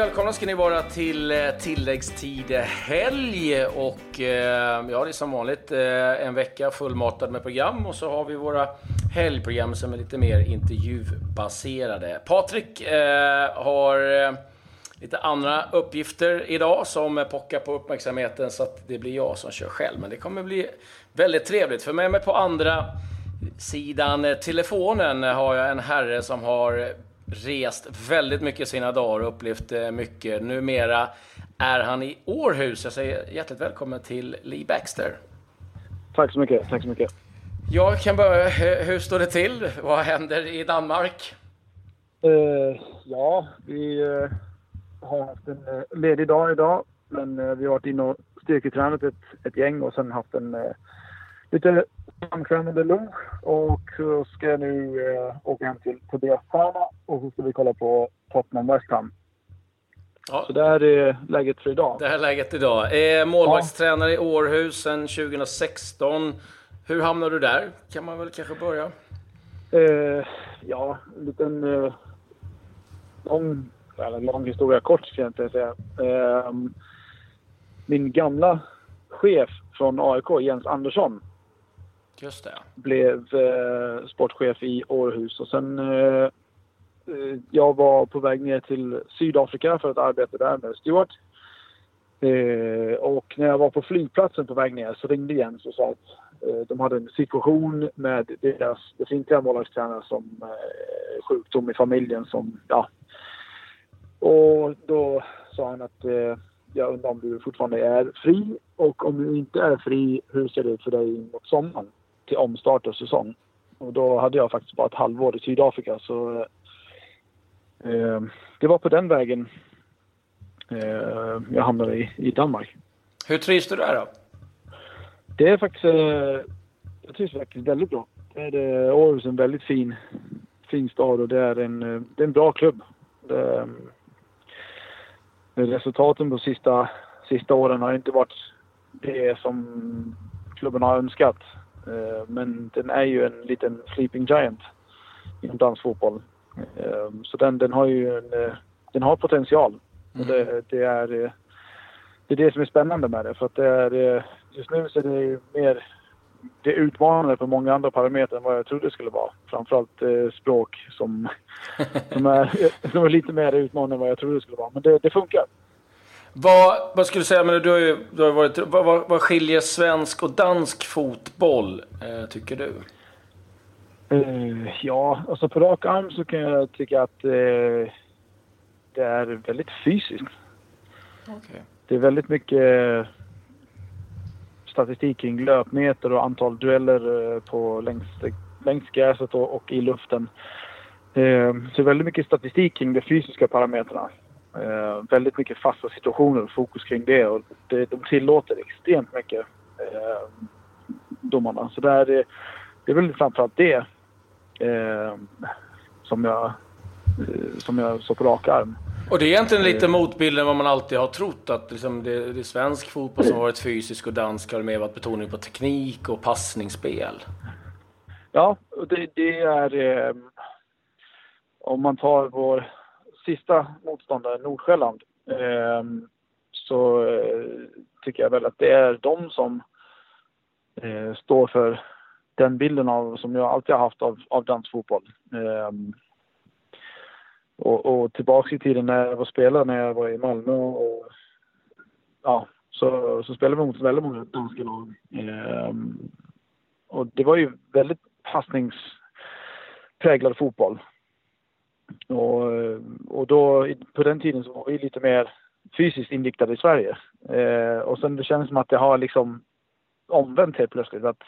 välkomna ska ni vara till eh, tilläggstid helg och eh, ja, det är som vanligt eh, en vecka fullmatad med program och så har vi våra helgprogram som är lite mer intervjubaserade. Patrik eh, har eh, lite andra uppgifter idag som pockar på uppmärksamheten så att det blir jag som kör själv. Men det kommer bli väldigt trevligt. För med mig på andra sidan telefonen har jag en herre som har rest väldigt mycket sina dagar och upplevt eh, mycket. Numera är han i Århus. Jag säger hjärtligt välkommen till Lee Baxter. Tack så mycket. Tack så mycket. Jag kan börja. Hur står det till? Vad händer i Danmark? Uh, ja, vi uh, har haft en uh, ledig dag idag. Men vi har varit inne och styrketränat ett, ett gäng och sen haft en lite samkvämande lunch och så ska jag nu eh, åka hem till Tobias Stjärna och så ska vi kolla på Tottenham West Ham. Ja. Så det här är läget för idag. Det här är läget idag. Är målvaktstränare ja. i Århus sedan 2016. Hur hamnade du där? Kan man väl kanske börja? Eh, ja, en liten eh, lång, eller lång historia kort ska jag inte säga. Eh, min gamla chef från AIK, Jens Andersson, Just det. Blev eh, sportchef i Århus och sen eh, eh jag var på väg ner till Sydafrika för att arbeta där med Stuart. Eh, och när jag var på flygplatsen på väg ner så ringde Jens och sa att eh, de hade en situation med deras befintliga målvaktstränare som eh, sjukdom i familjen som, ja. Och då sa han att eh, jag undrar om du fortfarande är fri och om du inte är fri, hur ser det ut för dig mot sommaren? Till omstart av säsong. Och då hade jag faktiskt bara ett halvår i Sydafrika så eh, det var på den vägen eh, jag hamnade i, i Danmark. Hur trivs du där då? Det är faktiskt, eh, jag trivs faktiskt väldigt bra. Det är det, Århus är en väldigt fin, fin stad och det är en, eh, det är en bra klubb. Det, eh, resultaten på sista, sista åren har inte varit det som klubben har önskat. Eh, men den är ju en liten sleeping giant inom dansfotboll. Eh, så den, den har ju en, eh, den har potential. Och det, mm. det, är, det är det som är spännande med det. För att det är, just nu så är det mer det är utmanande på många andra parametrar än vad jag trodde det skulle vara. Framförallt eh, språk som, som, är, som är lite mer utmanande än vad jag trodde det skulle vara. Men det, det funkar. Vad, vad skulle du säga, men du har ju, du har varit, vad, vad, skiljer svensk och dansk fotboll, eh, tycker du? Uh, ja, alltså på rak arm så kan jag tycka att uh, det är väldigt fysiskt. Okay. Det är väldigt mycket statistik kring löpmeter och antal dueller uh, på längs, längs gräset och, och, i luften. så väldigt mycket statistik kring de fysiska parametrarna. Eh, väldigt mycket fasta situationer och fokus kring det. Och det, de tillåter extremt mycket, eh, domarna. Så det är, det är väl framförallt det eh, som, jag, eh, som jag såg på rak arm. Och det är egentligen lite eh. motbilden vad man alltid har trott. Att liksom det, det är svensk fotboll som har varit fysisk och dansk har mer varit betoning på teknik och passningsspel. Ja, det, det är... Eh, om man tar vår sista motståndare, Nordsjälland, ehm, så eh, tycker jag väl att det är de som eh, står för den bilden av, som jag alltid har haft av, av dansfotboll. Ehm, och, och tillbaka i tiden när jag var spelare, när jag var i Malmö och ja, så, så spelade vi mot väldigt många danska lag. Ehm, och det var ju väldigt passningspräglad fotboll. Och, och då, på den tiden så var vi lite mer fysiskt inriktade i Sverige. Eh, och sen det känns som att det har liksom omvänt helt plötsligt. Att,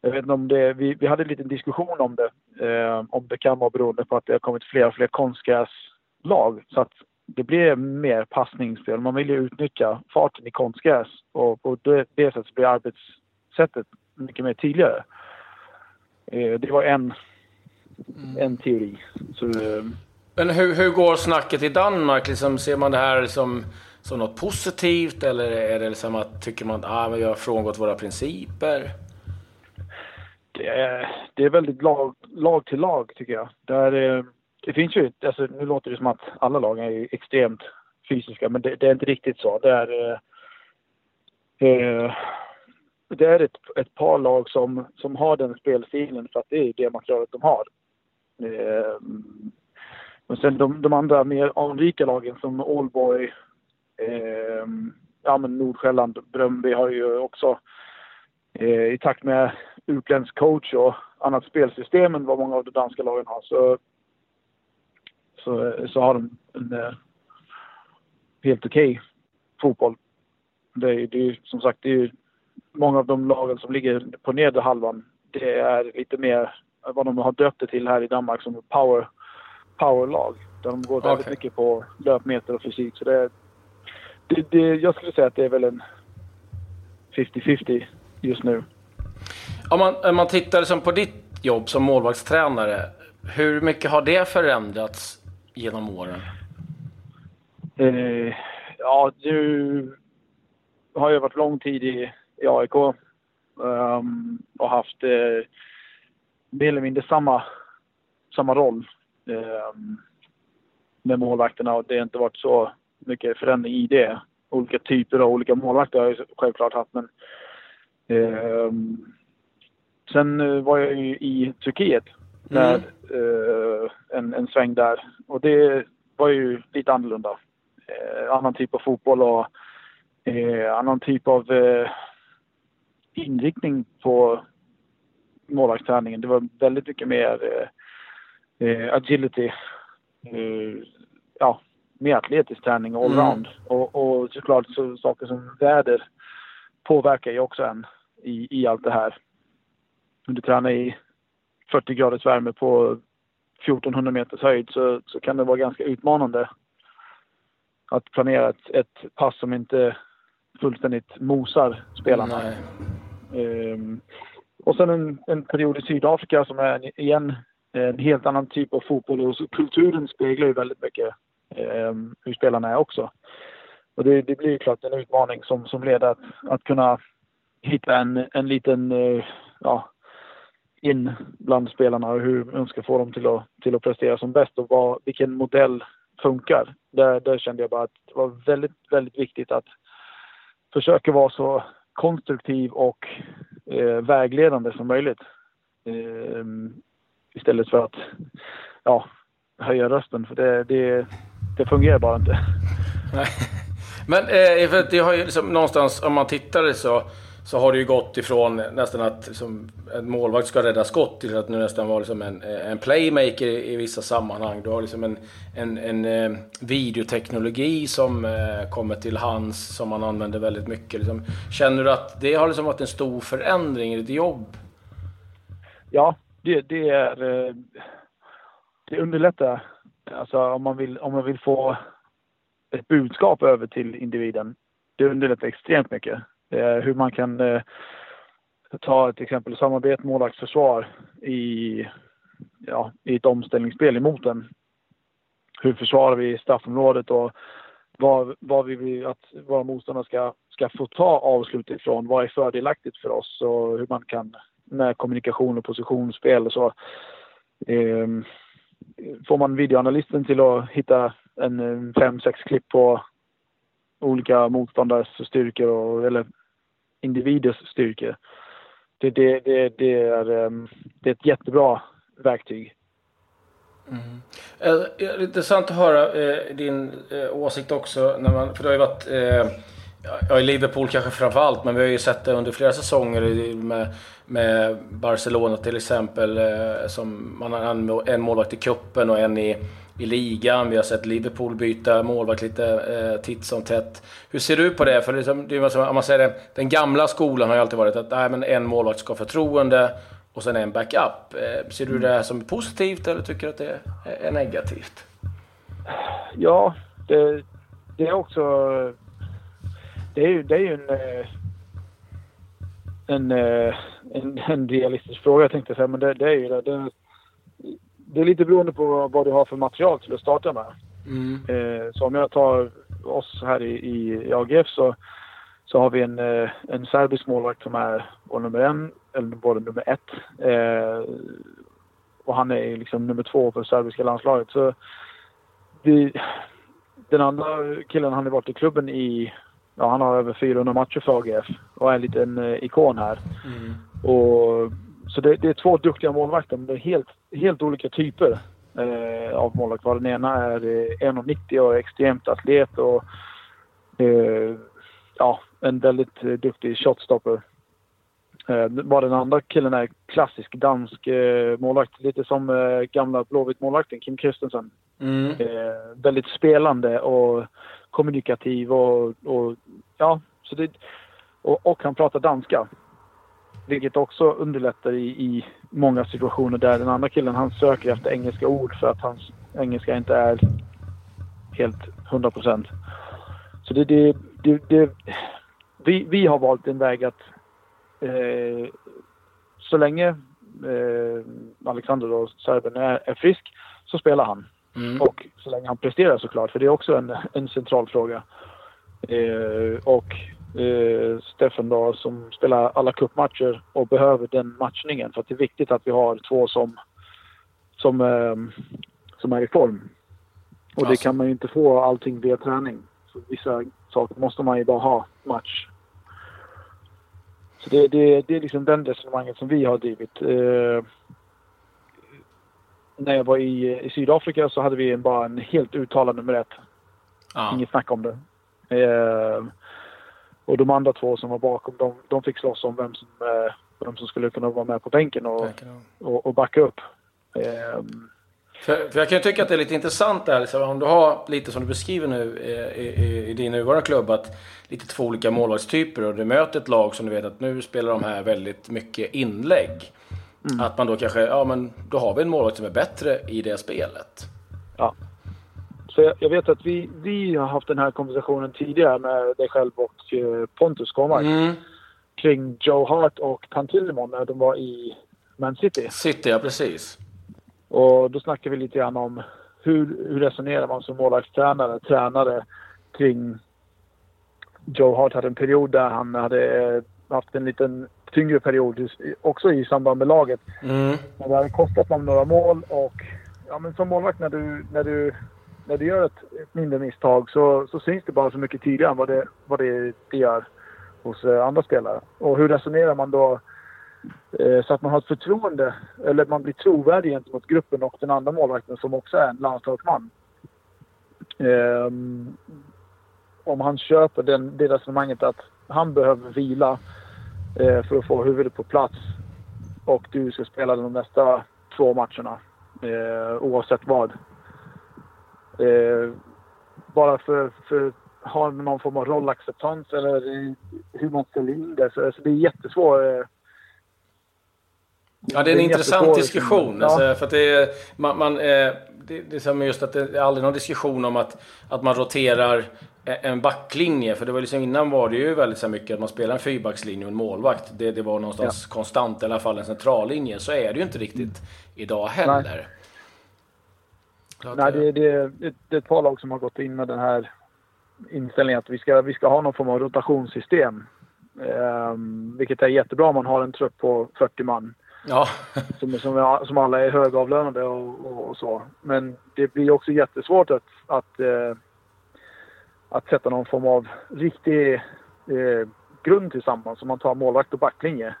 jag vet inte om det, vi, vi hade en liten diskussion om det. Eh, om det kan vara beroende på att det har kommit fler och fler konstgräslag. Så att det blir mer passningsspel. Man vill ju utnyttja farten i konstgräs och på det, det sättet blir arbetssättet mycket mer tydligare. Eh, det var en mm. en teori. Så, eh, men hur, hur går snacket i Danmark? Liksom, ser man det här som, som något positivt eller är det liksom att, tycker man att ah, vi har frångått våra principer? Det är, det är väldigt lag, lag till lag tycker jag. Där, det finns ju, alltså, nu låter det som att alla lag är extremt fysiska, men det, det är inte riktigt så. Det är, eh, eh, det är ett, ett par lag som, som har den spelstilen för att det är det materialet de har. Eh, och sen de, de andra mer anrika lagen som Allboy, eh, ja men Nordsjälland, Bröndby har ju också eh, i takt med utländsk coach och annat spelsystem än vad många av de danska lagen har så, så, så har de en eh, helt okej okay fotboll. Det är, det är som sagt, det är många av de lagen som ligger på nedre halvan. Det är lite mer vad de har döpt det till här i Danmark som power, powerlag. Där de går väldigt okay. mycket på löpmeter och fysik. Så det, det, det, jag skulle säga att det är väl en 50-50 just nu. Om man, om man tittar liksom på ditt jobb som målvaktstränare. Hur mycket har det förändrats genom åren? Eh, ja, du har ju varit lång tid i, i AIK um, ehm, och haft eh, mer eller mindre samma, samma roll eh, med målvakterna och det har inte varit så mycket förändring i det. Olika typer av olika målvakter har jag självklart haft men eh, Sen var jag ju i Turkiet där, mm. eh, en, en sväng där och det var ju lite annorlunda. Eh, annan typ av fotboll och eh, annan typ av eh, inriktning på målvaktsträningen. Det var väldigt mycket mer eh, eh agility. Eh, ja, mer atletisk träning allround. Mm. Och, och såklart så, saker som väder påverkar ju också en i, i allt det här. Om du tränar i 40 graders värme på 1400 meters höjd så, så kan det vara ganska utmanande att planera ett, ett pass som inte fullständigt mosar spelarna. Um, och sen en, en period i Sydafrika som är igen eh, en helt annan typ av fotboll och kulturen speglar ju väldigt mycket eh, hur spelarna är också. Och det, det blir ju klart en utmaning som, som leder att, att kunna hitta en, en liten, eh, ja, in bland spelarna och hur man ska få dem till att, till att prestera som bäst och vad, vilken modell funkar. Där, där kände jag bara att det var väldigt, väldigt viktigt att försöka vara så konstruktiv och eh, vägledande som möjligt. Eh, istället för att ja, höja rösten, för det, det, det fungerar bara inte. Men eh, för det har ju liksom, någonstans, om man tittar så så har det ju gått ifrån nästan att liksom, en målvakt ska rädda skott till att nu nästan vara liksom en, en playmaker i, i, vissa sammanhang. Du har liksom en, en, en eh, videoteknologi som eh, kommer till hands som man använder väldigt mycket. Liksom. Känner du att det har liksom varit en stor förändring i ditt jobb? Ja, det, det är... Eh, det underlättar. Alltså om man vill, om man vill få ett budskap över till individen. Det underlättar extremt mycket. Eh, hur man kan eh, ta till exempel samarbete målvaktsförsvar i, ja, i ett omställningsspel emot en. Hur försvarar vi straffområdet och vad, vad vi vill att våra motståndare ska, ska få ta avslut ifrån. Vad är fördelaktigt för oss och hur man kan med kommunikation och positionsspel och så. Eh, får man videoanalysten till att hitta en eh, fem, sex klipp på olika motståndares styrkor och, eller individers styrkor. Det, det, det, det, är, ehm, det är ett jättebra verktyg. Mm. Eh, intressant att höra eh, din eh, åsikt också. När man, för det har ju varit eh, Ja, i Liverpool kanske framför allt, men vi har ju sett det under flera säsonger med, med Barcelona till exempel. Eh, som man har en målvakt i kuppen och en i, i ligan. Vi har sett Liverpool byta målvakt lite eh, titt som tätt. Hur ser du på det? För liksom, det är, om man säger det, den gamla skolan har ju alltid varit att nej, men en målvakt ska ha förtroende och sen en backup. Eh, ser du det här som positivt eller tycker du att det är negativt? Ja, det, det är också det är ju, det är ju en, eh, en, eh, en, en realistisk fråga tänkte jag säga. Men det, det är ju det. det det. är lite beroende på vad du har för material till att starta med. Mm. Eh, så om jag tar oss här i, i AGF så, så har vi en, en serbisk målvakt som är vår nummer en, eller både nummer ett. och han är liksom nummer två för serbiska landslaget. Så det, den andra killen, han har varit i klubben i... Ja, han har över 400 matcher för AGF och är en liten eh, ikon här. Mm. Och, så det, det, är två duktiga målvakter, men det är helt, helt olika typer eh, av målvakter. Den ena är 1,90 och extremt atlet och eh, ja, en väldigt eh, duktig shotstopper. Eh, bara den andra killen är klassisk dansk eh, målvakt. Lite som eh, gamla Blåvitt-målvakten Kim Christensen. Mm. Eh, väldigt spelande och kommunikativ och, och ja, så det, och, och han pratar danska. Vilket också underlättar i, i många situationer där den andra killen han söker efter engelska ord för att hans engelska inte är helt 100 procent. Så det, det, det, det, vi, vi har valt en väg att eh, så länge eh, Alexander då, serben, är, är frisk så spelar han. Mm. Och så länge han presterar såklart, för det är också en, en central fråga. Eh, och eh, Stefan då som spelar alla cupmatcher och behöver den matchningen. För att det är viktigt att vi har två som, som, eh, som är i form. Och alltså. det kan man ju inte få allting via träning. Så vissa saker måste man ju bara ha match. Så det, det, det är liksom den resonemanget som vi har drivit. Eh, när jag var i, i Sydafrika så hade vi bara en helt uttalad nummer ett. Ja. Inget snack om det. Eh, och de andra två som var bakom, de, de fick slåss om vem som, eh, vem som skulle kunna vara med på bänken och, och, och backa upp. Eh, för, för, jag kan ju tycka att det är lite intressant där, liksom, om du har lite som du beskriver nu i, i, i din nuvarande klubb, att lite två olika målvaktstyper och du möter ett lag som du vet att nu spelar de här väldigt mycket inlägg. Mm. Att man då kanske, ja men då har vi en målvakt som är bättre i det spelet. Ja. Så jag, vet att vi, vi har haft den här konversationen tidigare med dig själv och eh, Pontus Kåmark. Mm. Kring Joe Hart och Pantillimon när de var i Man City. City, ja precis. Och då snackar vi lite grann om hur, hur resonerar man som målvaktstränare, tränare kring Joe Hart hade en period där han hade haft en liten tyngre period också i samband med laget. Mm. Men det hade kostat honom några mål och ja, men som målvakt när du, när du, när du gör ett, ett mindre misstag så, så syns det bara så mycket tydligare än vad det, vad det, det gör hos eh, andra spelare. Och hur resonerar man då Eh, så att man har ett förtroende, eller man blir trovärdig gentemot gruppen och den andra målvakten som också är en landslagsman. Eh, om han köper den, det resonemanget att han behöver vila eh, för att få huvudet på plats och du ska spela de nästa två matcherna eh, oavsett vad. Uh, bara för, för ha någon form av rollacceptans eller hur man ställer in det. Så, så det är jättesvårt Ja, det är en, det är en intressant diskussion. Ja. Alltså, för det, är, man, man, eh, det, det är som just att det är aldrig någon diskussion om att, att man roterar en backlinje. För det var liksom, innan var det ju väldigt så mycket att man spelar en fyrbackslinje och en målvakt. Det, det var någonstans ja. konstant, i alla fall en centrallinje. Så är det ju inte riktigt idag heller. Nej, Nej det, det, det, det är ett par lag som har gått in med den här inställningen att vi ska, vi ska ha någon form av rotationssystem. Um, vilket är jättebra om man har en trupp på 40 man. Ja. som, som, som alla är högavlönade och, och, och, så. Men det blir också jättesvårt att, att, eh, att sätta någon form av riktig eh, grund tillsammans om man tar målvakt och backlinje.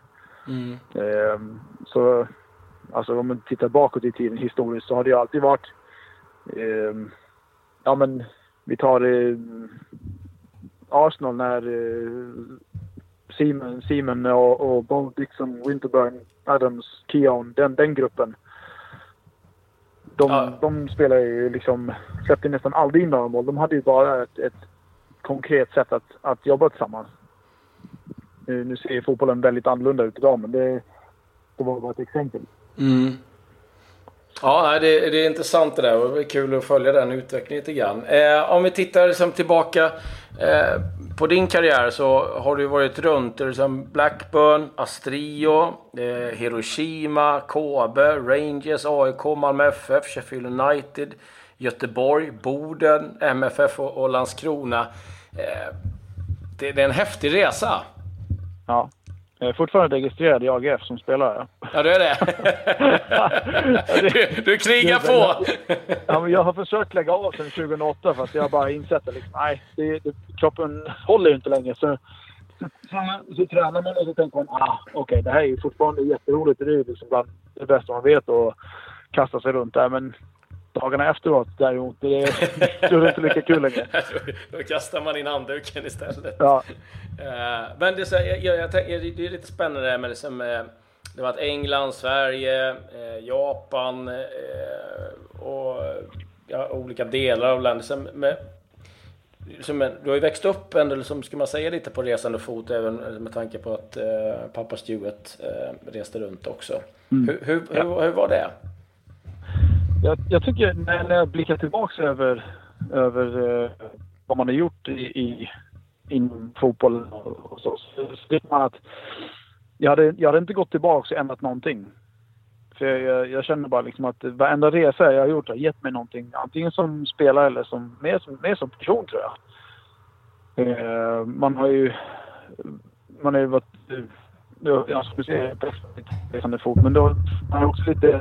Mm. Eh, så alltså om man tittar bakåt i tiden historiskt så har det ju alltid varit eh, ja men vi tar eh, Arsenal när eh, Simon, Simon och, och Bo Dixon, Winterburn, Adams, Keown, den, den gruppen. De, ja. de spelar ju liksom, släppte nästan aldrig in några mål. De hade ju bara ett, ett konkret sätt att, att jobba tillsammans. Nu, nu ser fotbollen väldigt annorlunda ut idag, men det, det var bara ett exempel. Mm. Ja, det, det är intressant det där och det är kul att följa den utvecklingen lite grann. Eh, om vi tittar liksom tillbaka eh, på din karriär så har du varit runt liksom Blackburn, Astrio, eh, Hiroshima, Kobe, Rangers, AIK, Malmö FF, Sheffield United, Göteborg, Boden, MFF och, och Landskrona. Eh, det, det, är en häftig resa. Ja. Jag är fortfarande registrerad i AGF som spelare. Ja, du är det? du, du krigar på! ja, men jag har försökt lägga av sedan 2008 för att jag bara insett att liksom, nej, det, det, kroppen håller ju inte längre. Så, så, så, så tränar man och så tänker man ah, okej, okay, det här är ju fortfarande jätteroligt. Det är ju liksom bland det bästa man vet att kasta sig runt där. Men dagarna efteråt däremot, det är, det inte lika kul längre. Då kastar man in handduken istället. Ja. Uh, men det är, så, jag, jag, jag, det är lite spännande med liksom, uh, det var att England, Sverige, uh, Japan och ja, olika delar av landet. Som, med, som, du har ju växt upp ändå, liksom, ska man säga lite på resande fot även med tanke på att pappa Stuart reste runt också. Mm. Hur, hur, ja. hur, hur var det? Jag, jag tycker när jag blickar tillbaka över, över eh, vad man har gjort i, i inom fotbollen och så, så ser man att jag hade, jag hade inte gått tillbaka och ändrat någonting. För jag, jag, jag, känner bara liksom att varenda resa jag har gjort har gett mig någonting. Antingen som spelare eller som, mer, som, mer som person tror jag. Eh, man har ju... Man har ju varit... Eh, jag skulle säga resande fot, men då man har också lite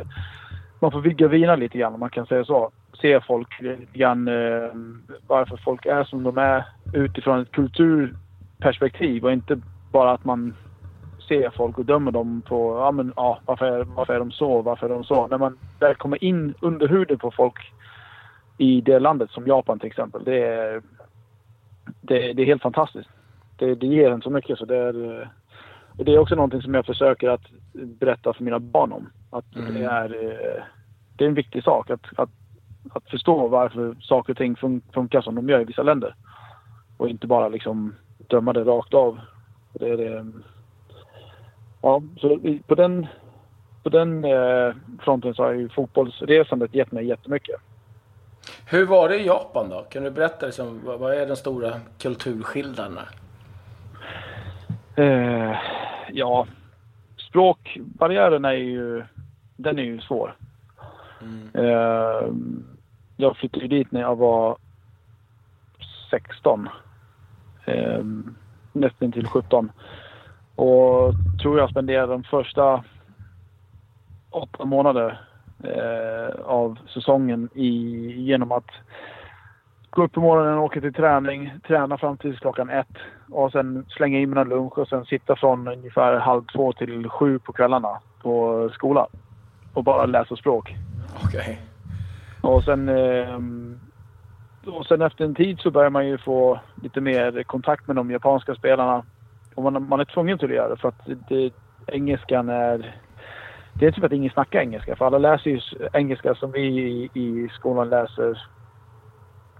man får vigga vina lite grann om man kan säga så. Se folk eh, lite grann eh, varför folk är som de är utifrån ett kulturperspektiv och inte bara att man ser folk och dömer dem på ja, men, ja, varför, är, varför är de så, varför är de så. När man väl kommer in under huden på folk i det landet, som Japan till exempel, det är, det, det är helt fantastiskt. Det, det ger en så mycket så det är, eh, det är också någonting som jag försöker att berätta för mina barn om. Att mm. det, är, eh, det är en viktig sak att, att, att förstå varför saker och ting fun funkar som de gör i vissa länder. Och inte bara liksom döma det rakt av. Det är det. Ja, så på den, på den eh, fronten så har ju fotbollsresandet gett mig jättemycket. Hur var det i Japan då? Kan du berätta liksom, vad är den stora kulturskillnaden? Eh, ja, språkbarriären är ju den är ju svår. Mm. Uh, jag flyttade dit när jag var 16. Uh, nästan till 17. Och tror jag spenderade de första åtta månader uh, av säsongen i, genom att gå upp på morgonen och åka till träning, träna fram till klockan ett och sen slänga in mina lunch och sen sitta från ungefär halv två till sju på kvällarna på skolan och bara läsa språk. Okej. Okay. Och sen... Eh, och sen efter en tid så börjar man ju få lite mer kontakt med de japanska spelarna. Och man, man är tvungen till att göra det för att det, engelskan är... Det är som att ingen snackar engelska för alla läser ju engelska som vi i, i skolan läser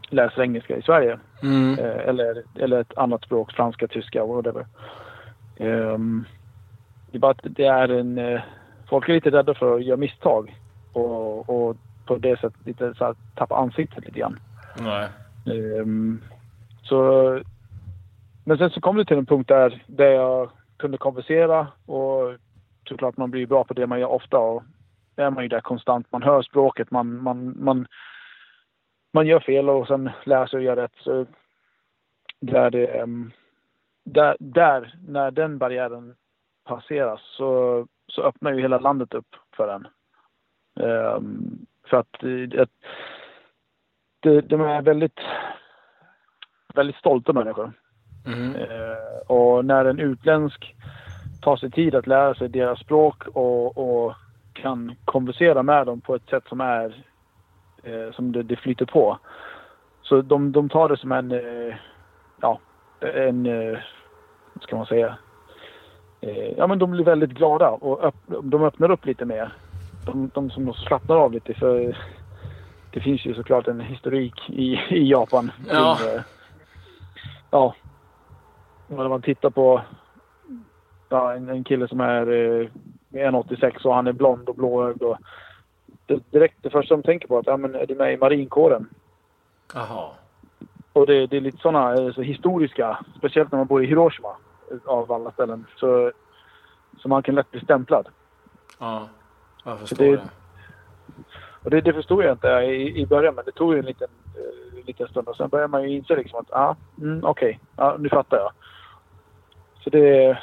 läser engelska i Sverige. Mm. Eh, eller, eller ett annat språk, franska, tyska, whatever. Um, det är bara att det är en... Folk är lite rädda för att göra misstag och, och på det sättet lite så här, tappa ansiktet lite grann. Nej. Um, så, men sen så kom det till en punkt där, där jag kunde konversera och såklart man blir bra på det man gör ofta och är man ju där konstant. Man hör språket, man, man, man, man gör fel och sen läser och gör rätt. Så där, det, um, där, där, när den barriären passeras så så öppnar ju hela landet upp för den. Um, för att det, det, de är väldigt, väldigt stolta människor. Mm. Uh, och när en utländsk tar sig tid att lära sig deras språk och, och kan konversera med dem på ett sätt som är uh, som det, det flyter på. Så de, de tar det som en, uh, ja, en, vad ska man säga, eh, ja, men de blir väldigt glada och öpp de öppnar upp lite mer. De, de som slappnar av lite för det finns ju såklart en historik i, i Japan. Ja. Till, eh, ja. När man tittar på ja, en, en kille som är eh, 1,86 och han är blond och blåögd. Och det, direkt det första de tänker på är att ja, men är du med i marinkåren? Jaha. Och det, det är lite sådana eh, så historiska, speciellt när man bor i Hiroshima av alla ställen. Så, så man kan lätt bli stämplad. Ja, jag förstår det. det. Och det, det förstod jag inte i, i början, men det tog ju en liten, uh, liten stund. Och sen börjar man ju inse liksom att, ah, mm, okej, okay, ja, nu fattar jag. Så det...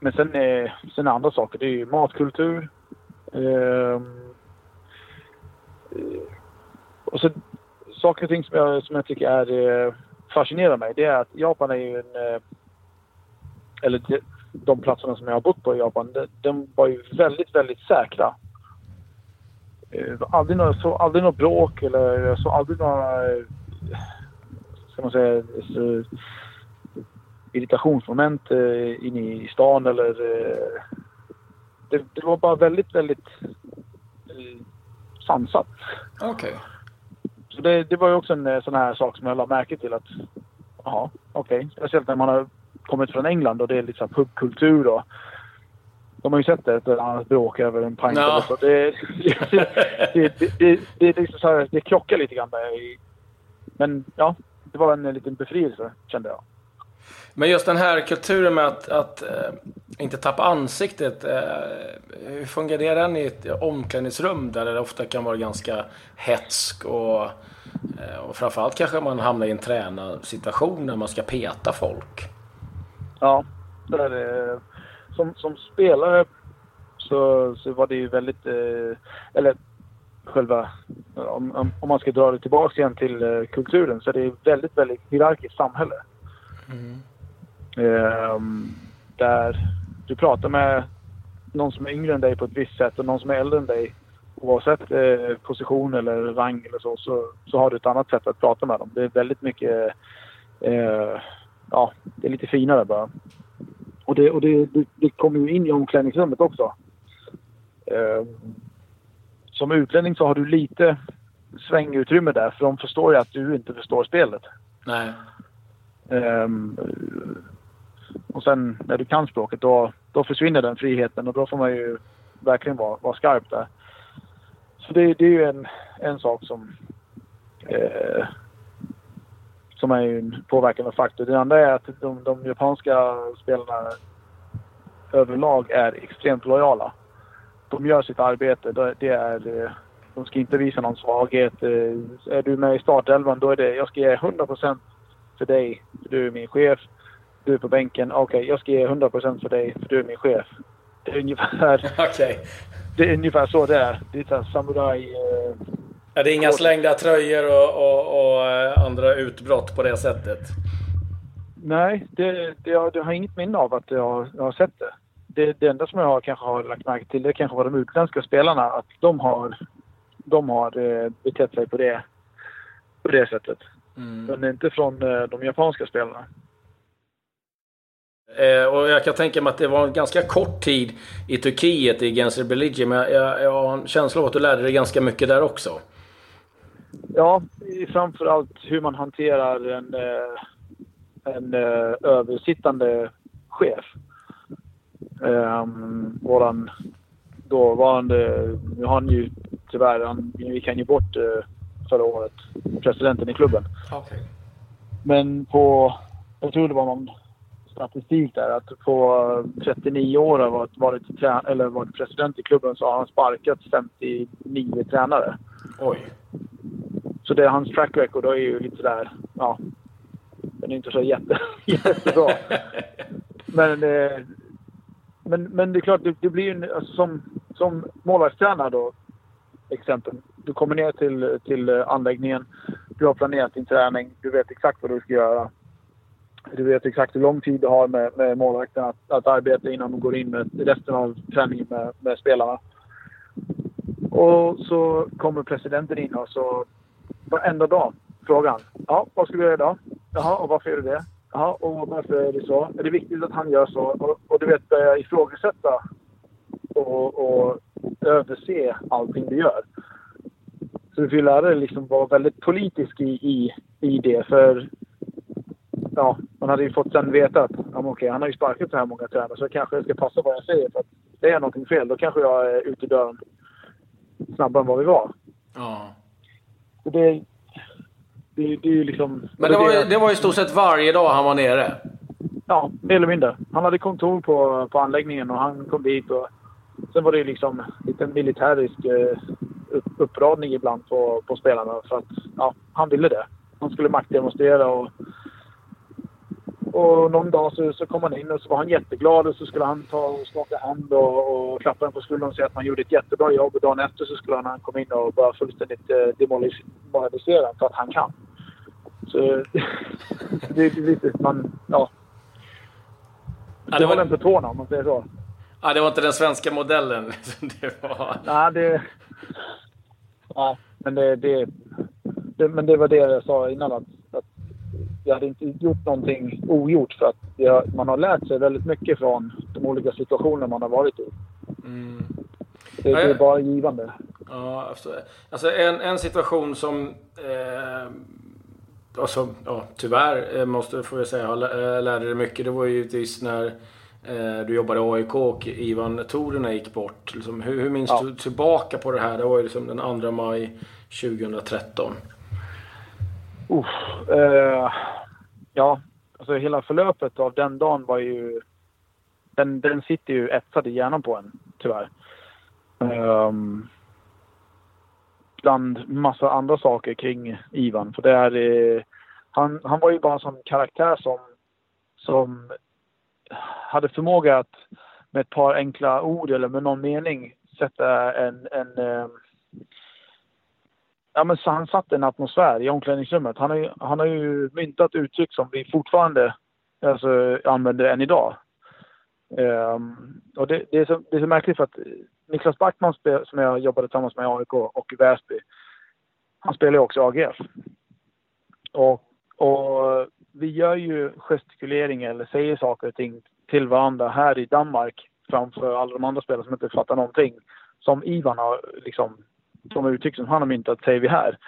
men sen, eh, sen andra saker. Det är ju matkultur. Ehm, eh, och så saker och ting som jag, som jag tycker är, eh, fascinerar mig. Det är att Japan är ju en... Eller de, platserna som jag har bott på i Japan, de, de var ju väldigt, väldigt säkra. Eh, aldrig några, så aldrig något bråk eller så aldrig några... eh, Ska man säga... Så, irritationsmoment eh, inne i stan eller... Eh, det, det var bara väldigt, väldigt eh, sansat. Okej. Så det, det var ju också en eh, sån här sak som jag la märke till att... Jaha, okej. Speciellt när man har kommit från England och det är här pubkultur och... De har ju sett ett eller annat bråk över en pint så. Det, det, det, det, det, liksom så här, det krockar lite grann där. Men ja, det var en liten befrielse kände jag. Men just den här kulturen med att, att eh, inte tappa ansiktet. Eh, hur fungerar den i ett omklädningsrum där det ofta kan vara ganska hetsk och, eh, och framförallt kanske man hamnar i en tränarsituation när man ska peta folk. Ja, där, eh, som, som spelare så, så var det ju väldigt... Eh, eller själva... Om, om, man ska dra det tillbaka igen till eh, kulturen så är det ett väldigt, väldigt hierarkiskt samhälle. Ehm, där du pratar med någon som är yngre än dig på ett visst sätt och någon som är äldre än dig. Oavsett eh, position eller rang eller så, så, så har du ett annat sätt att prata med dem. Det är väldigt mycket... Eh, ja, det är lite finare bara. Och det, och det, det, det kommer ju in i omklädningsrummet också. Eh, som utlänning så har du lite svängutrymme där för de förstår ju att du inte förstår spelet. Nej. Ehm, och sen när du kan språket då, då försvinner den friheten och då får man ju verkligen vara, vara skarp där. Så det, det är ju en, en sak som, eh, som är en påverkande faktor. Det andra är att de, de japanska spelarna överlag är extremt lojala. De gör sitt arbete. Det är, eh, de ska inte visa någon svaghet. Eh, Är du med i startelvan då är det jag ska ge 100% för dig, för du är min chef. Du är på bänken. Okej, jag ska ge 100% för dig, för du är min chef. Det är ungefär, Okej. det är ungefär så det är. Det är samuraj... Eh, Ja, det är inga slängda tröjor och, och, och eh, andra utbrott på det sättet. nej, det, det, jag, det har inget minne av att jag, jag har sett det. det. Det enda som jag har, kanske har lagt märke till det kanske var de utländska spelarna. Att de har, de har eh, betett sig på det, på det sättet. Mm. Men inte från eh, de japanska spelarna. Eh, och jag kan tänka mig att det var en ganska kort tid i Turkiet i Genser Beligi, men jag, jag, jag har en känsla av att du lärde dig ganska mycket där också. Ja, framförallt hur man hanterar en, eh, en eh, översittande chef. Um, våran dåvarande, nu har han ju tyvärr, han gick han ju bort eh, förra året, presidenten i klubben. Okay. Men på, jag tror det var någon statistik där att på 39 år har varit, varit, eller varit president i klubben så har han sparkat 59 tränare. Oj. Så det är hans track record är ju lite sådär, ja. Den är inte så jätte, jättebra. Men, eh, men, men det är klart, det, det blir ju en, alltså, som, som målvaktstränare då, exempel. Du kommer ner till, till eh, anläggningen. Du har planerat din träning. Du vet exakt vad du ska göra. Du vet exakt hur lång tid du har med, med målvakten att, att arbeta innan de går in med resten av träningen med, med spelarna. Och så kommer presidenten in och så varenda dag frågar han. Ja, vad ska du göra idag? Jaha, och varför gör du det? Jaha, och varför är det så? Är det viktigt att han gör så? Och, och du vet, börja ifrågasätta och, och överse allting du gör. Så du får ju lära dig liksom vara väldigt politisk i, i, i det. För ja, man hade ju fått sen veta att ja, men okej, han har ju sparkat så här många tränare så kanske jag ska passa vad jag säger. För att det är någonting fel, då kanske jag är ute i dörren snabbare än vad vi var. Ja. Så det, det, det är ju liksom... Men det var, det var i stort sett varje dag han var nere. Ja, mer eller mindre. Han hade kontor på, på anläggningen och han kom dit. Och sen var det ju liksom lite militärisk eh, upp, uppradning ibland på, på spelarna för att ja, han ville det. Han skulle maktdemonstrera och och någon dag så, så kom han in och så var han jätteglad och så skulle han ta och skaka hand och, och klappa en på skuldran och säga att man gjorde ett jättebra jobb. Och dagen efter så skulle han komma in och bara fullständigt eh, demoralisera för att han kan. Så det är lite, man, ja. Det, det var den på tårna om man säger så. Ja, det var inte den svenska modellen. det var... Nej, det... Ja, men det, det, det, men det var det jag sa innan. Att jag hade inte gjort någonting ogjort för att jag, man har lärt sig väldigt mycket från de olika situationer man har varit i. Mm. Det, det, är bara givande. Ja, alltså, alltså en, en situation som eh, alltså, ja, tyvärr eh, måste får jag säga, jag eh, lärde dig mycket. Det var ju givetvis när eh, du jobbade i AIK och Ivan Torina gick bort. Liksom, hur, hur minns ja. du tillbaka på det här? Det var ju liksom den 2 maj 2013. Uh, eh, ja, alltså hela förlöpet av den dagen var ju... Den, den sitter ju etsad i hjärnan på en, tyvärr. Um, bland massa andra saker kring Ivan. För det är, eh, han, han var ju bara en sån karaktär som, som hade förmåga att med ett par enkla ord eller med någon mening sätta en, en eh, ja, men så han satte en atmosfär i omklädningsrummet. Han har ju, han har ju myntat uttryck som vi fortfarande alltså, använder än idag. Um, och det, det, är så, det är så märkligt för att Niklas Backman som jag jobbade tillsammans med i AIK och i Väsby, han spelar ju också AGF. Och, och vi gör ju gestikulering eller säger saker och ting till varandra här i Danmark framför alla de andra spelarna som inte fattar någonting. Som Ivan har liksom, de uttryck som han har myntat säger vi här.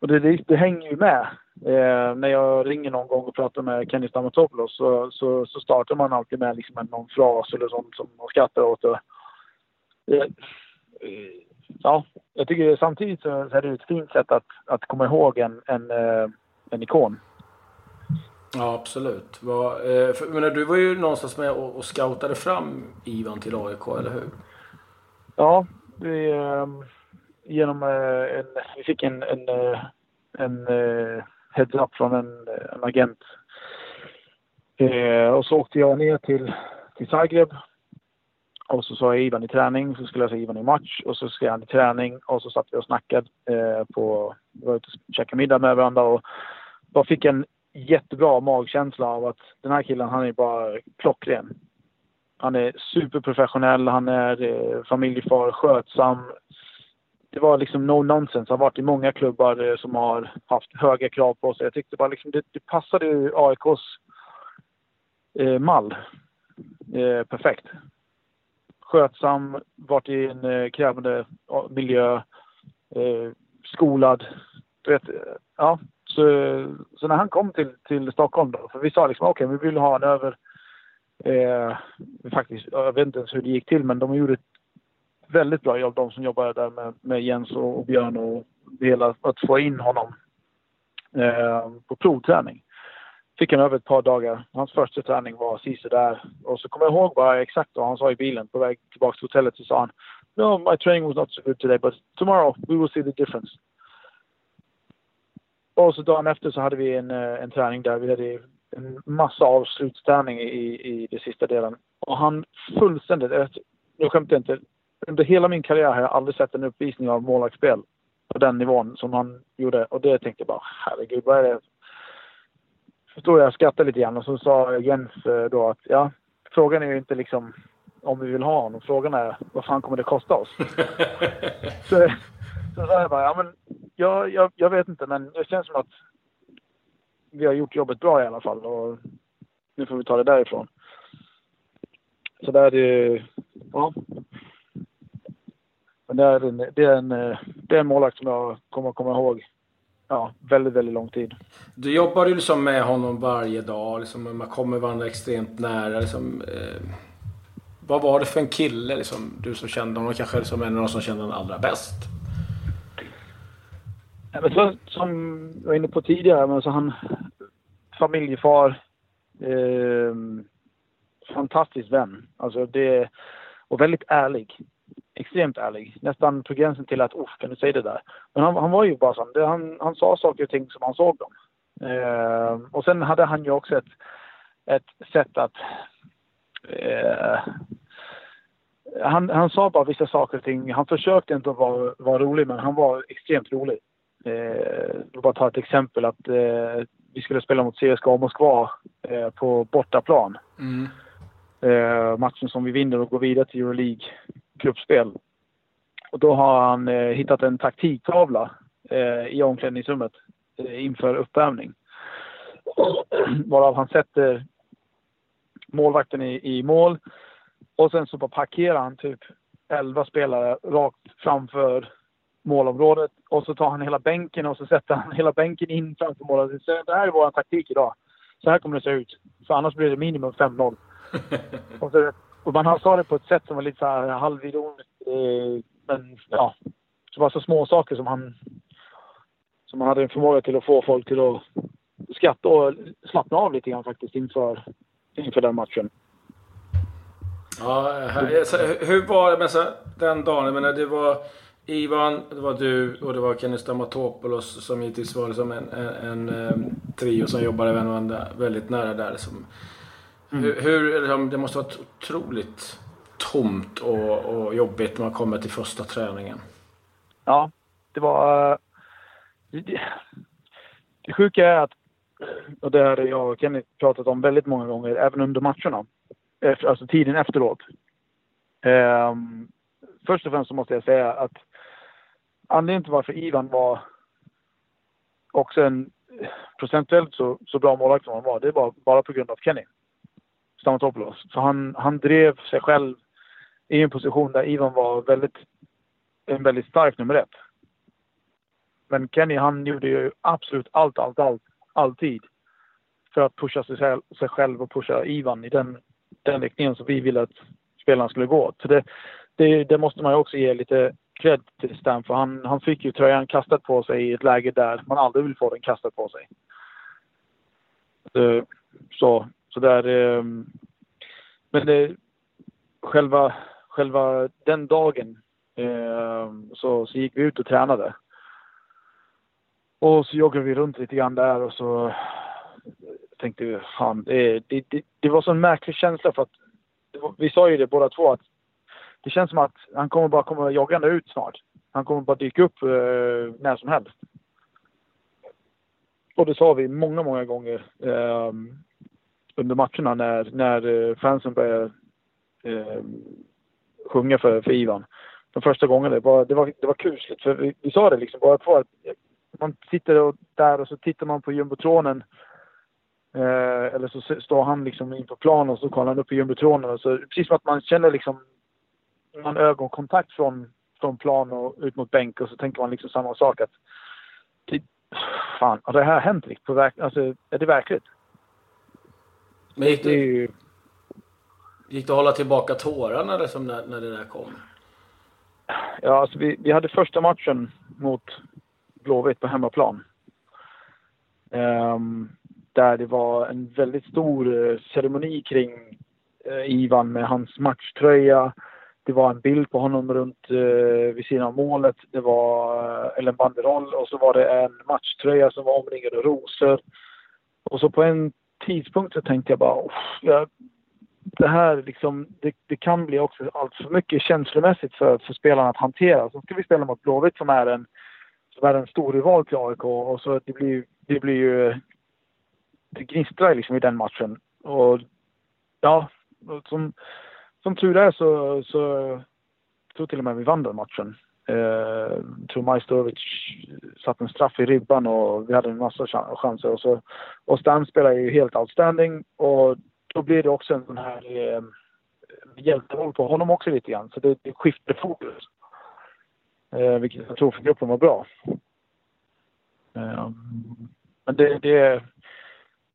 Och det, det, det hänger ju med. Eh, när jag ringer någon gång och pratar med Kenny Stamatopoulos så, så, så, startar man alltid med liksom någon fras eller sånt som man skrattar åt. Och, eh, ja, jag tycker samtidigt så är det ett fint sätt att, att komma ihåg en, en, eh, en ikon. Ja, absolut. Var, eh, för, men du var ju någonstans med och, och scoutade fram Ivan till AIK, eller hur? Ja, vi, eh, genom eh, en, vi fick en, en, eh, en, en heads-up från en, en agent. Eh, och så åkte jag ner till, till Zagreb. Och så sa jag Ivan i träning, så skulle jag säga Ivan i match och så skrev han i träning och så satt vi och snackade eh, på, vi var ute och käkade middag med varandra och bara fick en jättebra magkänsla av att den här killen, han är bara klockren. Han är superprofessionell, han är eh, familjefar, skötsam. Det var liksom no nonsense. Han har varit i många klubbar eh, som har haft höga krav på sig. Jag tyckte bara liksom det, det passade ju AIKs eh, mall eh, perfekt. Skötsam, varit i en eh, krävande miljö, eh, skolad. Du vet, ja, så, så, när han kom till, till Stockholm då, för vi sa liksom okej, okay, vi vill ha en över... Eh, faktiskt, jag vet inte ens hur det gick till, men de gjorde ett väldigt bra jobb, de som jobbade där med, med Jens och, och Björn och det hela, att få in honom eh, på provträning. Fick han över ett par dagar. Hans första träning var där. Och så kommer jag ihåg bara exakt vad han sa i bilen på väg tillbaka till hotellet. Så sa han No, my training was not so good today, but tomorrow we will see the difference. Och så dagen efter så hade vi en, eh, en träning där vi hade en massa avslutsträning i, i den sista delen. Och han fullständigt, nu skämtar jag inte, under hela min karriär har jag aldrig sett en uppvisning av målvaktsspel på den nivån som han gjorde. Och det tänkte jag bara, herregud, vad är det? Förstår jag skrattade lite grann och så sa Jens eh, då att ja, frågan är ju inte liksom om vi vill ha honom. Frågan är vad fan kommer det kosta oss? så, så sa jag bara, ja men jag, jag, jag vet inte men det känns som att vi har gjort jobbet bra i alla fall och nu får vi ta det därifrån. Så där är det, ja. Men det är en, det är en, det är en målvakt som jag kommer att komma ihåg ja, väldigt, väldigt lång tid. Du jobbar ju liksom med honom varje dag. Liksom, man kommer varandra extremt nära. Liksom, eh, vad var det för en kille, liksom, du som kände honom? Kanske liksom en av de som kände honom allra bäst? Ja, men så, som jag var inne på tidigare, men så han familjefar. Eh, fantastisk vän. Alltså det, och väldigt ärlig. Extremt ärlig. Nästan på gränsen till att, kan du säga det där? Men han, han var ju bara sån. Han, han sa saker och ting som han såg dem. Eh, och sen hade han ju också ett, ett sätt att... Eh, han, han sa bara vissa saker och ting. Han försökte inte vara, vara rolig, men han var extremt rolig. Eh, jag bara ta ett exempel att eh, vi skulle spela mot CSKA Moskva eh, på bortaplan. Mm. Eh, matchen som vi vinner och går vidare till Euroleague gruppspel. Och då har han eh, hittat en taktiktavla eh, i omklädningsrummet eh, inför uppvärmning. Varav han sätter målvakten i, i mål och sen så bara parkerar han typ 11 spelare rakt framför målområdet och så tar han hela bänken och så sätter han hela bänken in framför målet. Så det här är vår taktik idag. Så här kommer det se ut. För annars blir det minimum 5-0. och, så, och man sa det på ett sätt som var lite så här halvironiskt. Eh, men ja, det var så små saker som han som han hade en förmåga till att få folk till att skratta och slappna av lite grann faktiskt inför, inför den matchen. Ja, hur var det med den dagen? Jag menar, det var Ivan, det var du och det var Kenny Stamatopoulos som givetvis var liksom en, en, en, eh, trio som jobbade med väldigt nära där. Som, mm. hur, hur, det måste vara otroligt tomt och, och jobbigt när man kommer till första träningen. Ja, det var... Det, det sjuka är att, och det har jag och Kenny pratat om väldigt många gånger, även under matcherna, alltså tiden efteråt. Um, först och främst så måste jag säga att anledningen till varför Ivan var också en procentuellt så, så bra målvakt som han var, det var bara på grund av Kenny Stamatopoulos. Så han, han drev sig själv i en position där Ivan var väldigt, en väldigt stark nummer ett. Men Kenny han gjorde ju absolut allt, allt, allt, alltid för att pusha sig själv, sig själv och pusha Ivan i den, den riktningen som vi ville att spelarna skulle gå. Så det, det, det måste man ju också ge lite cred till Stan för han, han fick ju tröjan kastad på sig i ett läge där man aldrig vill få den kastad på sig. Eh, så, så där... Ehm, men det, själva, själva den dagen ehm, så, så gick vi ut och tränade. Och så joggade vi runt lite grann där och så tänkte vi, fan, det, det, det, det var så en märklig känsla för att vi sa ju det båda två att det känns som att han kommer bara komma joggande ut snart. Han kommer bara dyka upp eh, när som helst. Och det sa vi många, många gånger eh, under matcherna när, när eh, fansen började eh, sjunga för, för Ivan. De första gångerna. Det var, det var, det var kusligt. För vi, vi sa det liksom bara två att eh, man sitter och, där och så tittar man på jumbotronen. Eh, eller så står han liksom in på plan och så kollar han upp i jumbotronen. Och så, precis som att man känner liksom man ögonkontakt från, från plan och ut mot bänk och så tänker man liksom samma sak att fan, har det här hänt Liksom, På verk, alltså, är det verkligt? Men gick det, ju... gick det att hålla tillbaka tårarna liksom när, när det där kom? Ja, alltså vi, vi hade första matchen mot Blåvitt på hemmaplan. Um, där det var en väldigt stor uh, ceremoni kring uh, Ivan med hans matchtröja det var en bild på honom runt eh, vid sidan av målet. Det var eh, en banderoll och så var det en matchtröja som var omringad av rosor. Och så på en tidpunkt så tänkte jag bara, jag, det här liksom, det, det, kan bli också allt för mycket känslomässigt för, för spelarna att hantera. Så ska vi spela mot Blåvitt som är en, som är en stor rival till AIK och så det blir, det blir ju, det gnistrar liksom i den matchen. Och ja, som, som tur är så, så jag tror till och med vi vann den matchen. Eh, jag tror Majstorovic satte en straff i ribban och vi hade en massa chanser. Och, så, och Stam spelar ju helt outstanding och då blir det också en sån här eh, hjälteroll på honom också lite grann. Så det, det skiftar fokus. Eh, vilket jag tror för gruppen var bra. Eh, men det, det...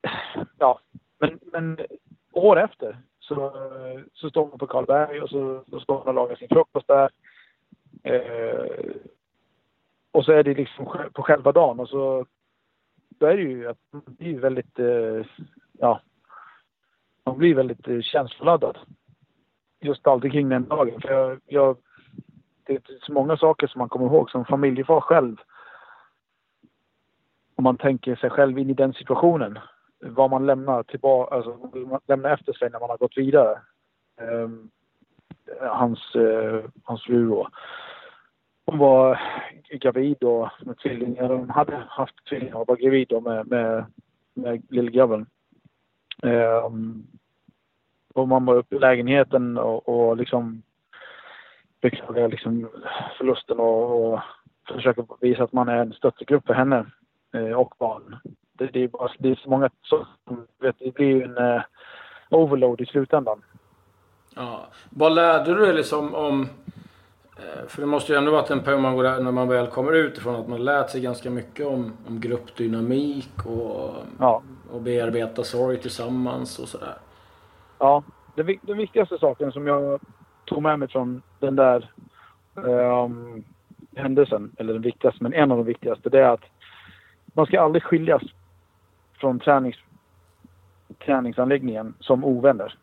Ja, men, men år efter så, så står man på Karlberg och så, så står man och lagar sin frukost där. Eh, och så är det liksom på själva dagen och så då är det ju att man blir väldigt, eh, ja, man blir väldigt eh, känsloladdad. Just alltid kring den dagen. För jag, jag, det är så många saker som man kommer ihåg som familjefar själv. Om man tänker sig själv in i den situationen. vad man lämnar tillbaka, alltså man lämnar efter sig när man har gått vidare. Um, hans, eh, hans fru då. hon var gravid då med tvillingar. Hon hade haft tvillingar och var gravid då med, med, med lillgrabben. Eh, um, och man var uppe i lägenheten och, och liksom beklagade liksom förlusten och, och försöker visa att man är en stöttegrupp för henne eh, och barn. Det, det, är bara, det är så många som... vet, det blir ju en eh, overload i slutändan. Ja. Vad lärde du dig liksom om eh, för det måste ju ändå varit en period man går där, när man väl kommer utifrån att man lärt sig ganska mycket om, om gruppdynamik och, ja. och bearbeta sorg tillsammans och sådär. Ja, den, den viktigaste saken som jag tog med mig från den där um, händelsen, eller den viktigaste, men en av de viktigaste, det är att man ska aldrig skiljas från tränings, träningsanläggningen som ovänner.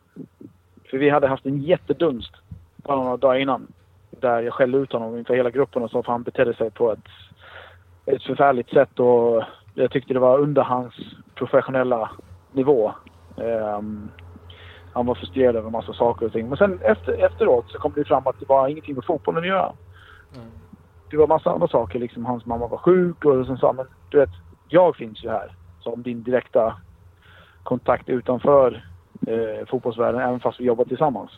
För vi hade haft en jättedunst bara några dagar innan. Där jag skällde ut honom inför hela gruppen och sa att han betedde sig på ett, ett förfärligt sätt och jag tyckte det var under hans professionella nivå. Um, han var frustrerad över en massa saker och ting. Men sen efter, efteråt så kom det fram att det var ingenting med fotbollen att göra. Mm. Det var massa andra saker. Liksom hans mamma var sjuk och sen sa men du vet, jag finns ju här som din direkta kontakt utanför eh, fotbollsvärlden även fast vi jobbar tillsammans.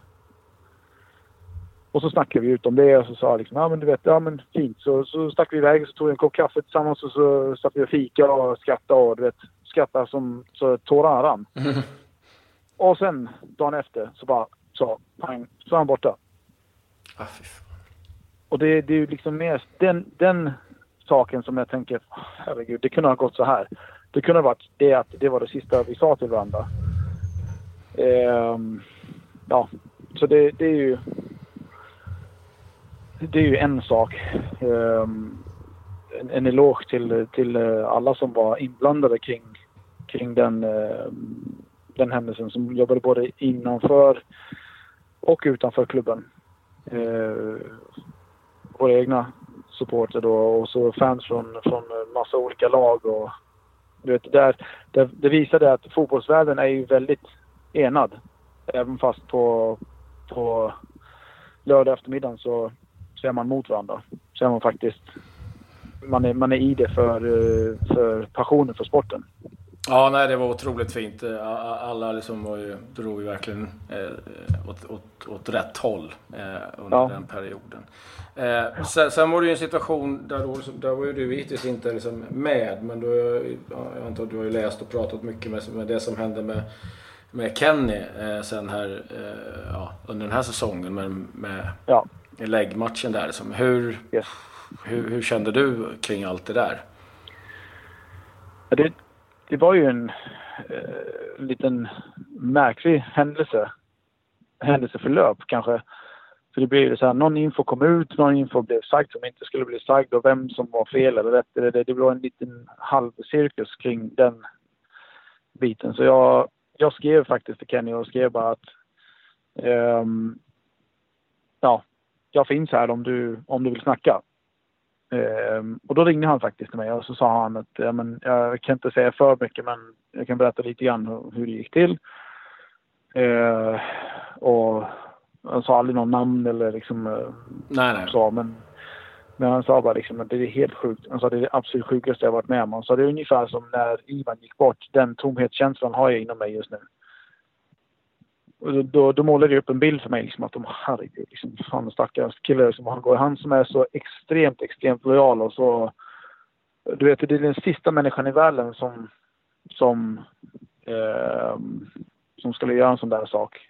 Och så snackade vi ut om det och så sa jag liksom, ja men du vet, ja men fint. Så, så stack vi iväg och så tog vi en kopp kaffe tillsammans och så satt vi och fika och skrattade och du vet, skrattade som så tårarna rann. Mm. Och sen dagen efter så bara så, pang, så var han borta. Ah, och det, det är ju liksom mer den, den saken som jag tänker, herregud, det kunde ha gått så här. Det kunde ha varit det att det var det sista vi sa till varandra. Ehm, ja, så det, det, är ju det är ju en sak. Ehm, en, en eloge till, till eh, alla som var inblandade kring, kring den eh, den händelsen som jobbade både innanför och utanför klubben. Eh, våra egna supporter då och så fans från, från massa olika lag och du vet, där, där, det visade att fotbollsvärlden är ju väldigt enad. Även fast på, på lördag eftermiddag så, så är man mot varandra. Så är man faktiskt man är, man är i det för, för passionen för sporten. Ja, nej, det var otroligt fint. Alla liksom var ju, drog ju verkligen eh, åt, åt, åt rätt håll eh, under ja. den perioden. Eh, sen, sen, var det ju en situation där, då, där var ju du hittills inte liksom med, men då, jag antar att du har ju läst och pratat mycket med, med det som hände med, med Kenny eh, sen här eh, ja, under den här säsongen med, med ja. läggmatchen där. Liksom. Hur, yes. hur, hur kände du kring allt det där? Det, det var ju en eh, liten märklig händelse. Händelseförlöp kanske. För det blev så här, någon info kom ut, någon info blev sagt som inte skulle bli sagt och vem som var fel eller rätt. Det, det, det blev en liten halvcirkus kring den biten. Så jag, jag skrev faktiskt till Kenny och skrev bara att um, ja, jag finns här om du, om du vill snacka. Ehm, och då ringde han faktiskt till mig och så sa han att ja, men, jag kan inte säga för mycket men jag kan berätta lite grann hur, hur det gick till. Ehm, och han sa aldrig någon namn eller liksom eh, nej, nej. så men, men han sa bara liksom att det är helt sjukt. Han sa det är det absolut sjukaste jag varit med om. Han sa det är ungefär som när Ivan gick bort. Den tomhetskänslan har jag inom mig just nu. Och då, då målade det upp en bild för mig liksom att de, herregud, liksom, fan stackars kille som han går. Han som är så extremt, extremt lojal och så... Du vet, det är den sista människan i världen som, som, eh, som skulle göra en sån där sak.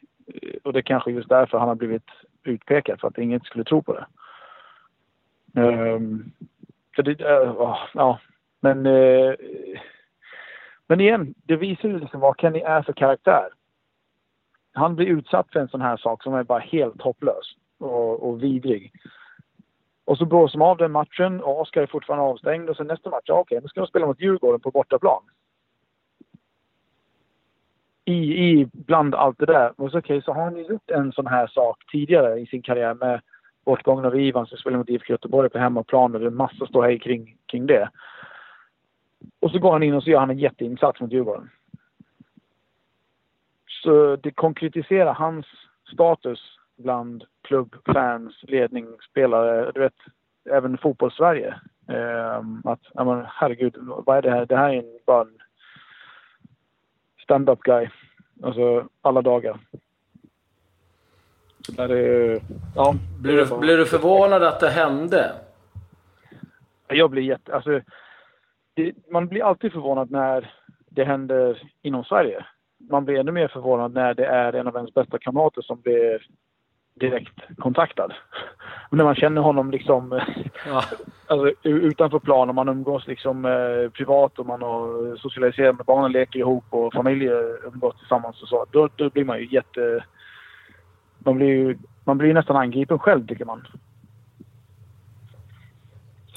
Och det är kanske just därför han har blivit utpekad, för att ingen skulle tro på det. Ehm, um, för det, uh, ja, men, uh, men igen, det visar ju liksom vad Kenny är för karaktär han blir utsatt för en sån här sak som är bara helt hopplös och, och vidrig. Och så blåser man av den matchen och Oskar är fortfarande avstängd och sen nästa match, ja, okej, nu ska de spela mot Djurgården på bortaplan. I, i bland allt det där. Och så, okej, så har ni gjort en sån här sak tidigare i sin karriär med bortgången av Ivan som spelar mot IFK Göteborg på hemmaplan och det är en massa ståhej kring, kring det. Och så går han in och så gör han en jätteinsats mot Djurgården. så det konkretiserar hans status bland klubb, fans, ledning, spelare, du vet, även fotbollssverige. Um, att, ja men herregud, vad är det här? Det här är en, bara en stand-up guy. Alltså alla dagar. Så där är, ja, blir, du, blir du förvånad att det hände? Jag blir jätte... Alltså, det, man blir alltid förvånad när det händer inom Sverige. Man blir ännu mer förvånad när det är en av ens bästa kamrater som blir direkt kontaktad. när man känner honom liksom ja. alltså, utanför plan och man umgås liksom eh, privat och man har socialiserat med barnen, leker ihop och familjer umgås tillsammans och så. Då, då blir man ju jätte... Man blir ju man blir nästan angripen själv tycker man.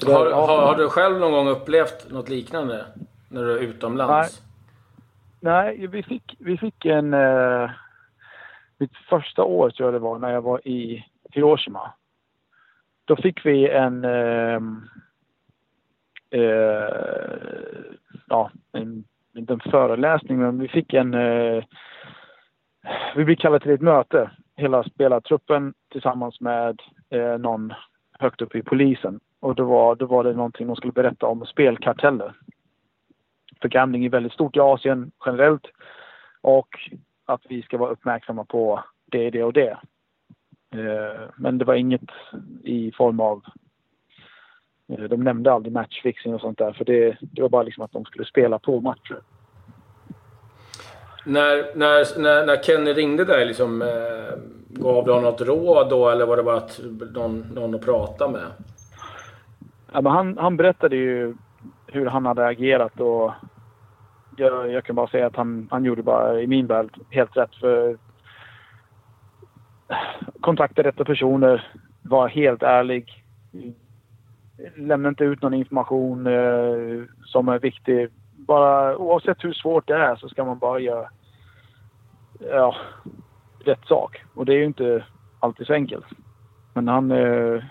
Det, har, ja, har, har, du själv någon gång upplevt något liknande när du är utomlands? Nej, nej vi, fick, vi fick en... Eh, mitt första år tror jag det var, när jag var i Hiroshima. Då fick vi en... Eh, eh, ja, en, inte en föreläsning, men vi fick en... Eh, vi blev kallade till ett möte, hela spelartruppen tillsammans med eh, någon högt upp i polisen. Och då var, då var det någonting de skulle berätta om spelkarteller. För gambling är väldigt stort i Asien generellt. Och att vi ska vara uppmärksamma på det, det och det. Eh, men det var inget i form av... Eh, de nämnde aldrig matchfixing och sånt där. För det, det var bara liksom att de skulle spela på matcher. När, när, när, när Kenny ringde dig, liksom, eh, gav du honom något råd då eller var det bara att någon, någon att prata med? Ja, men han, han berättade ju hur han hade agerat och jag, jag, kan bara säga att han, han gjorde bara i min värld helt rätt. För kontakta rätta personer, var helt ärlig. Lämna inte ut någon information eh, som är viktig. Bara oavsett hur svårt det är så ska man bara göra ja, rätt sak. Och det är ju inte alltid så enkelt. Men han... Eh,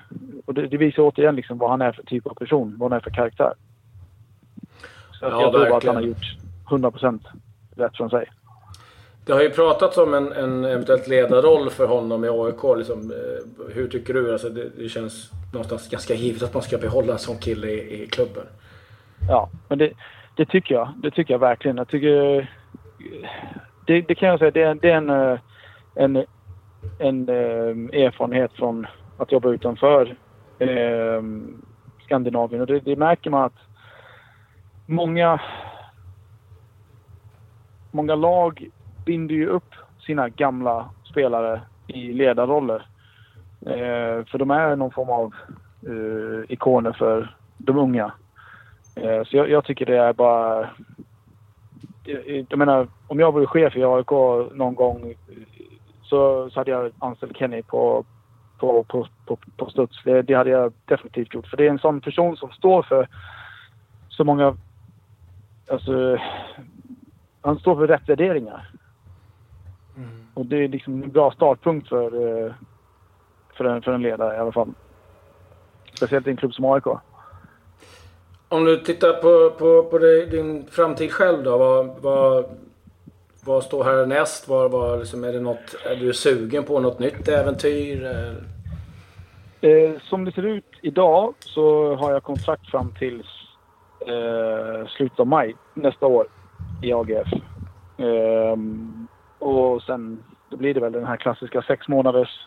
och det, det, visar återigen liksom vad han är för typ av person, vad han är för karaktär. Så ja, jag tror att han har gjort 100% rätt från sig. Det har ju pratats om en, en eventuellt ledarroll för honom i AIK. Liksom, eh, hur tycker du? Alltså det, det, känns någonstans ganska givet att man ska behålla en sån kille i, i klubben. Ja, men det, det, tycker jag. Det tycker jag verkligen. Jag tycker... Det, det kan jag säga, det är, det är en, eh, en, en, eh, erfarenhet från att jobba utanför eh, Skandinavien. Och det, det märker man att många många lag binder ju upp sina gamla spelare i ledarroller. Eh, för de är någon form av eh, ikoner för de unga. Eh, så jag, jag, tycker det är bara... Jag, jag menar, om jag vore chef i AIK någon gång så, så hade jag anställt Kenny på, på, på, på, på studs. Det, det hade jag definitivt gjort. För det är en sån person som står för så många alltså, han står för rätt värderingar. Mm. Och det är liksom en bra startpunkt för, eh, för, en, för en ledare i alla fall. Speciellt i en klubb som AIK. Om du tittar på, på, på din framtid själv då. Vad, vad, vad står härnäst? Vad, vad, liksom, är, det något, är du sugen på något nytt äventyr? Eh, som det ser ut idag så har jag kontrakt fram till eh, slutet av maj nästa år i AGF. Eh, och sen då blir det väl den här klassiska sex månaders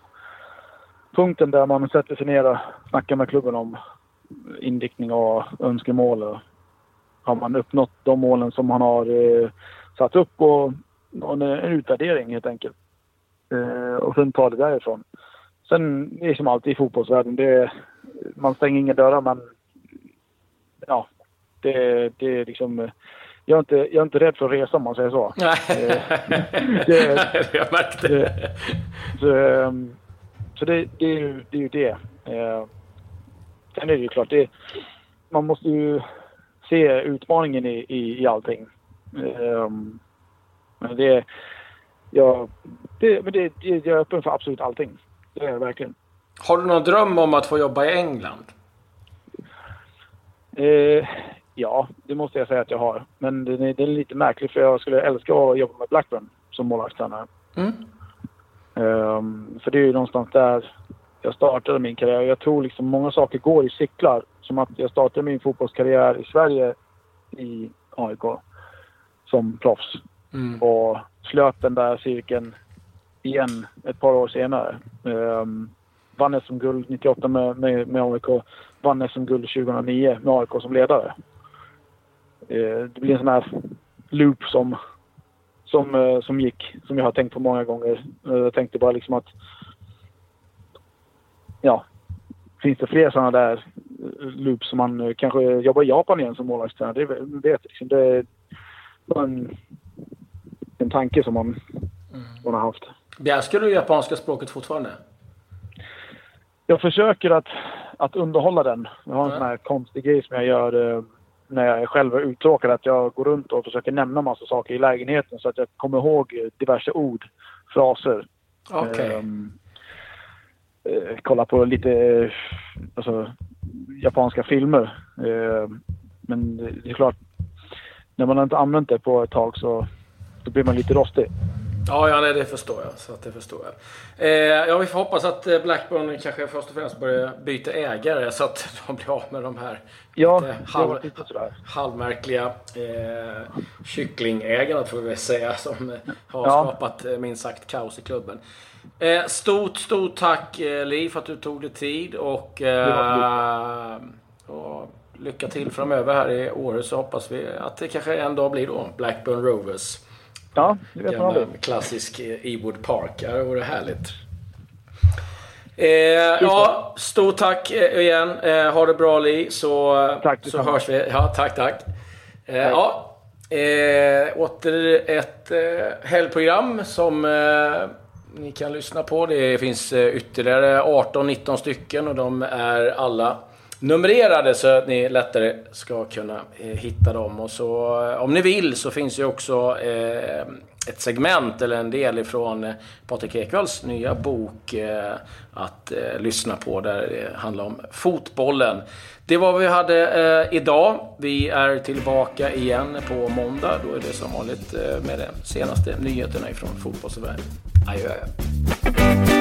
punkten där man sätter sig ner och snackar med klubben om inriktning och önskemål. Och har man uppnått de målen som man har eh, satt upp och, och en utvärdering helt enkelt. Eh, och sen ta det därifrån. Sen det är som alltid i fotbollsvärlden. Det, man stänger inga dörrar men ja, det, det är liksom jag är, inte, jag är inte rädd för att resa om man säger så. Nej, eh, det, jag märkte det. Så, ehm, så det, det, är ju, det är ju det. Sen är det ju klart, det, man måste ju se utmaningen i, i, i allting. Ehm, men det, jag, det, men det, jag är öppen för absolut allting. Det är jag verkligen. Har du någon dröm om att få jobba i England? Eh, Ja, det måste jag säga att jag har. Men den är, den är lite märklig för jag skulle älska att jobba med Blackburn. som målvaktstränare. Mm. Um, för det är ju någonstans där jag startade min karriär. Jag tror liksom många saker går i cyklar. Som att jag startade min fotbollskarriär i Sverige i AIK som proffs. Mm. Och slöt den där cirkeln igen ett par år senare. Um, vann SM-guld 98 med, med, med AIK. Vann SM-guld 2009 med AIK som ledare. Uh, det blir en sån här loop som, som, uh, som gick, som jag har tänkt på många gånger. Uh, jag tänkte bara liksom att ja, finns det fler sådana där loops som man kanske jobbar i Japan igen som målvaktstränare? Det vet liksom. Det var en, en tanke som man, mm. man har haft. Behärskar du japanska språket fortfarande? Jag försöker att, att underhålla den. Jag har en mm. sån här konstig grej som jag gör eh, när jag själv är uttråkad. Att jag går runt och försöker nämna massa saker i lägenheten så att jag kommer ihåg diverse ord, fraser. Okay. Um, eh, kolla på lite alltså, japanska filmer. Eh, men det är klart, när man inte använt det på ett tag så då blir man lite rostig. Ja, ja nej, det förstår jag. Så att det förstår jag. Eh, ja, vi får hoppas att eh, Blackburn kanske först och främst börjar byta ägare så att de blir av med de här ja, lite halv, halvmärkliga eh, kycklingägarna, får vi väl säga, som har ja. skapat eh, minst sagt kaos i klubben. Eh, stort, stort tack eh, Li för att du tog dig tid och, eh, och lycka till framöver här i Åre så hoppas vi att det kanske en dag blir då Blackburn Rovers. Ja, det vet man aldrig. Klassisk Ewood Park. Det vore härligt. Eh, ja, stort tack eh, igen. Eh, ha det bra Li, så, tack, så hörs vi. Ja, tack, tack. Eh, ja, eh, åter ett eh, helgprogram som eh, ni kan lyssna på. Det finns eh, ytterligare 18-19 stycken och de är alla numrerade så att ni lättare ska kunna eh, hitta dem. Och så eh, om ni vill så finns ju också eh, ett segment eller en del ifrån eh, Patrik Ekwalls nya bok eh, att eh, lyssna på där det handlar om fotbollen. Det var vad vi hade eh, idag. Vi är tillbaka igen på måndag. Då är det som vanligt med de senaste nyheterna ifrån fotbollsvärlden. Adjö, adjö.